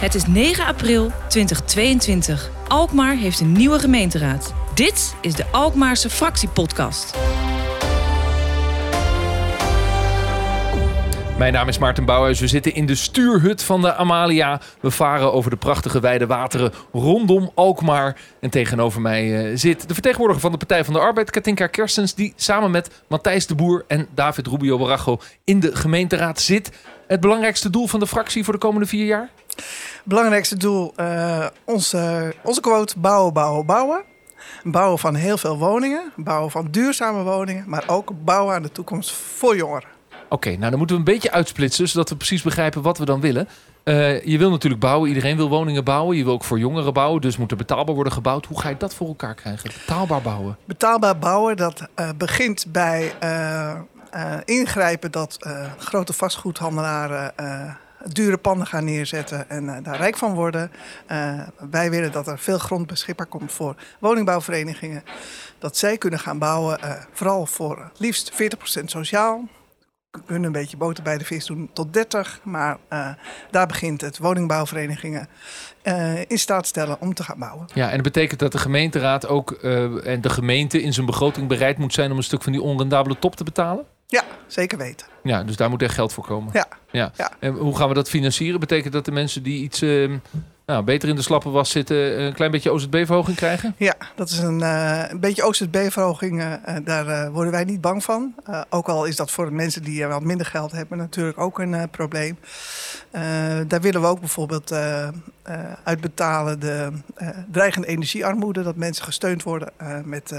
Het is 9 april 2022. Alkmaar heeft een nieuwe gemeenteraad. Dit is de Alkmaarse Fractiepodcast. Mijn naam is Maarten Bouwhuis. We zitten in de stuurhut van de Amalia. We varen over de prachtige wijde wateren rondom Alkmaar. En tegenover mij eh, zit de vertegenwoordiger van de Partij van de Arbeid, Katinka Kerstens, die samen met Matthijs de Boer en David Rubio Baracho in de gemeenteraad zit. Het belangrijkste doel van de fractie voor de komende vier jaar? Belangrijkste doel, uh, onze, onze quote, bouwen, bouwen, bouwen. Bouwen van heel veel woningen, bouwen van duurzame woningen, maar ook bouwen aan de toekomst voor jongeren. Oké, nou dan moeten we een beetje uitsplitsen, zodat we precies begrijpen wat we dan willen. Uh, je wil natuurlijk bouwen, iedereen wil woningen bouwen. Je wil ook voor jongeren bouwen, dus moet er betaalbaar worden gebouwd. Hoe ga je dat voor elkaar krijgen? Betaalbaar bouwen? Betaalbaar bouwen, dat uh, begint bij uh, ingrijpen dat grote vastgoedhandelaren dure panden gaan neerzetten en daar rijk van worden. wij willen dat er veel grond beschikbaar komt voor woningbouwverenigingen. Dat zij kunnen gaan bouwen, vooral voor liefst 40% sociaal kunnen een beetje boter bij de vis doen tot 30. Maar uh, daar begint het woningbouwverenigingen uh, in staat stellen om te gaan bouwen. Ja, en dat betekent dat de gemeenteraad ook uh, en de gemeente in zijn begroting bereid moet zijn om een stuk van die onrendabele top te betalen? Ja, zeker weten. Ja, dus daar moet echt geld voor komen. Ja. ja. ja. En hoe gaan we dat financieren? Betekent dat de mensen die iets uh, nou, beter in de slappe was zitten, een klein beetje OZB-verhoging krijgen? Ja, dat is een, uh, een beetje OZB-verhoging. Uh, daar uh, worden wij niet bang van. ook al is dat voor de mensen die wat minder geld hebben natuurlijk ook een probleem. daar willen we ook bijvoorbeeld uitbetalen de dreigende energiearmoede. Dat mensen gesteund worden met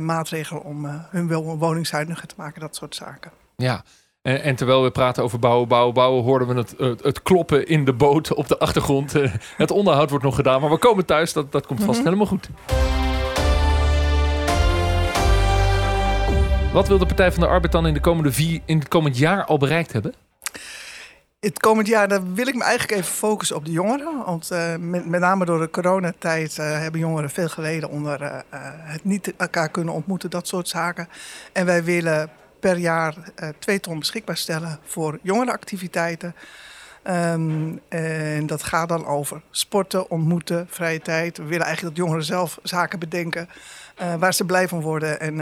maatregelen om hun woningshuidiger te maken. Dat soort zaken. Ja, en, en, terwijl we praten over bouwen, bouwen, bouwen, hoorden we het, het, het kloppen in de boot op de achtergrond. Uh, het onderhoud wordt nog gedaan, maar we komen thuis. Dat, dat komt vast mm -hmm. helemaal goed. Wat wil de Partij van de Arbeid dan in, de komende vier, in het komend jaar al bereikt hebben? Het komend jaar daar wil ik me eigenlijk even focussen op de jongeren. Want uh, met, met, name door de coronatijd uh, hebben jongeren veel geleden onder uh, het niet elkaar kunnen ontmoeten, dat soort zaken. En wij willen per jaar uh, twee ton beschikbaar stellen voor jongerenactiviteiten. Um, en dat gaat dan over sporten, ontmoeten, vrije tijd. We willen eigenlijk dat jongeren zelf zaken bedenken uh, waar ze blij van worden en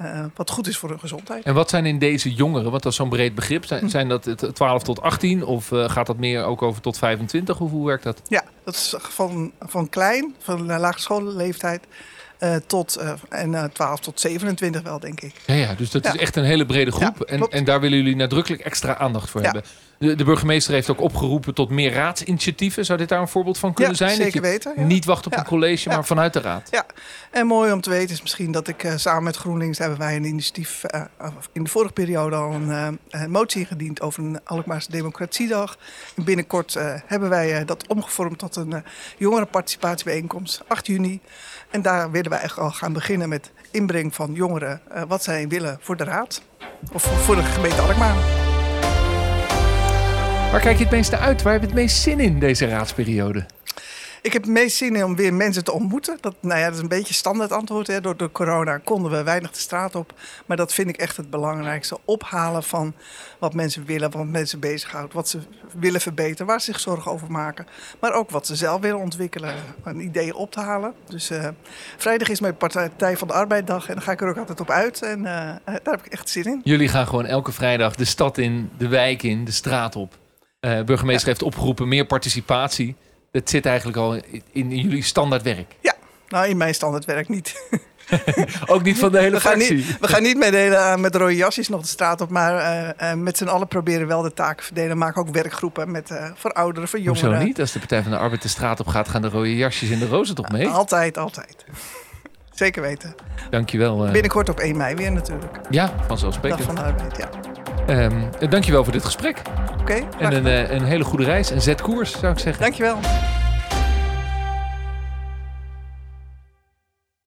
uh, wat goed is voor hun gezondheid. En wat zijn in deze jongeren, want dat is zo'n breed begrip, zijn, zijn dat 12 tot 18 of gaat dat meer ook over tot 25? Of hoe werkt dat? Ja, dat is van, van klein, van lage schoolleeftijd. Uh, tot uh, en, uh, 12 tot 27 wel, denk ik. Ja, ja dus dat ja. is echt een hele brede groep. Ja, en, en daar willen jullie nadrukkelijk extra aandacht voor hebben. De, de, burgemeester heeft ook opgeroepen tot meer raadsinitiatieven. Zou dit daar een voorbeeld van kunnen zijn? Zeker dat je weten. Niet wacht op een college, maar vanuit de raad. Ja, en mooi om te weten is misschien dat ik samen met GroenLinks hebben wij een initiatief in de vorige periode al een motie ingediend over een Alkmaarse Democratiedag. En binnenkort hebben wij dat omgevormd tot een jongerenparticipatiebijeenkomst, 8 juni. En daar willen wij echt al gaan beginnen met inbreng van jongeren uh, wat zij willen voor de raad. Of voor de gemeente Alkmaar. Waar kijk je het meeste uit? Waar heb je het meest zin in deze raadsperiode? Ik heb het meest zin in om weer mensen te ontmoeten. Dat, nou ja, dat is een beetje standaard antwoord. Hè. Door, door corona konden we weinig de straat op. Maar dat vind ik echt het belangrijkste. Ophalen van wat mensen willen, wat mensen bezighoudt. Wat ze willen verbeteren, waar ze zich zorgen over maken. Maar ook wat ze zelf willen ontwikkelen. Een idee op te halen. Dus uh, vrijdag is mijn Partij van de Arbeiddag. En dan ga ik er ook altijd op uit. En uh, daar heb ik echt zin in. Jullie gaan gewoon elke vrijdag de stad in, de wijk in, de straat op. Uh, burgemeester ja. heeft opgeroepen meer participatie. Dat zit eigenlijk al in, in jullie standaard werk. Ja, nou in mijn standaard werk niet. ook niet van de hele we gaan. Niet, we gaan niet met, de hele, met rode jasjes nog de straat op, maar uh, uh, met z'n allen proberen wel de taken verdelen. Maken ook werkgroepen met, uh, voor ouderen, voor jongeren. Hoezo niet? Als de Partij van de Arbeid de straat op gaat, gaan de rode jasjes in de rozen toch mee? altijd, altijd. Zeker weten. Dankjewel. Binnenkort op 1 mei weer natuurlijk. Ja, vanzelfsprekend. Dag van de Arbeid, ja. Um, dankjewel voor dit gesprek. Oké. Okay, en een, een hele goede reis. En zet koers, zou ik zeggen. Dankjewel.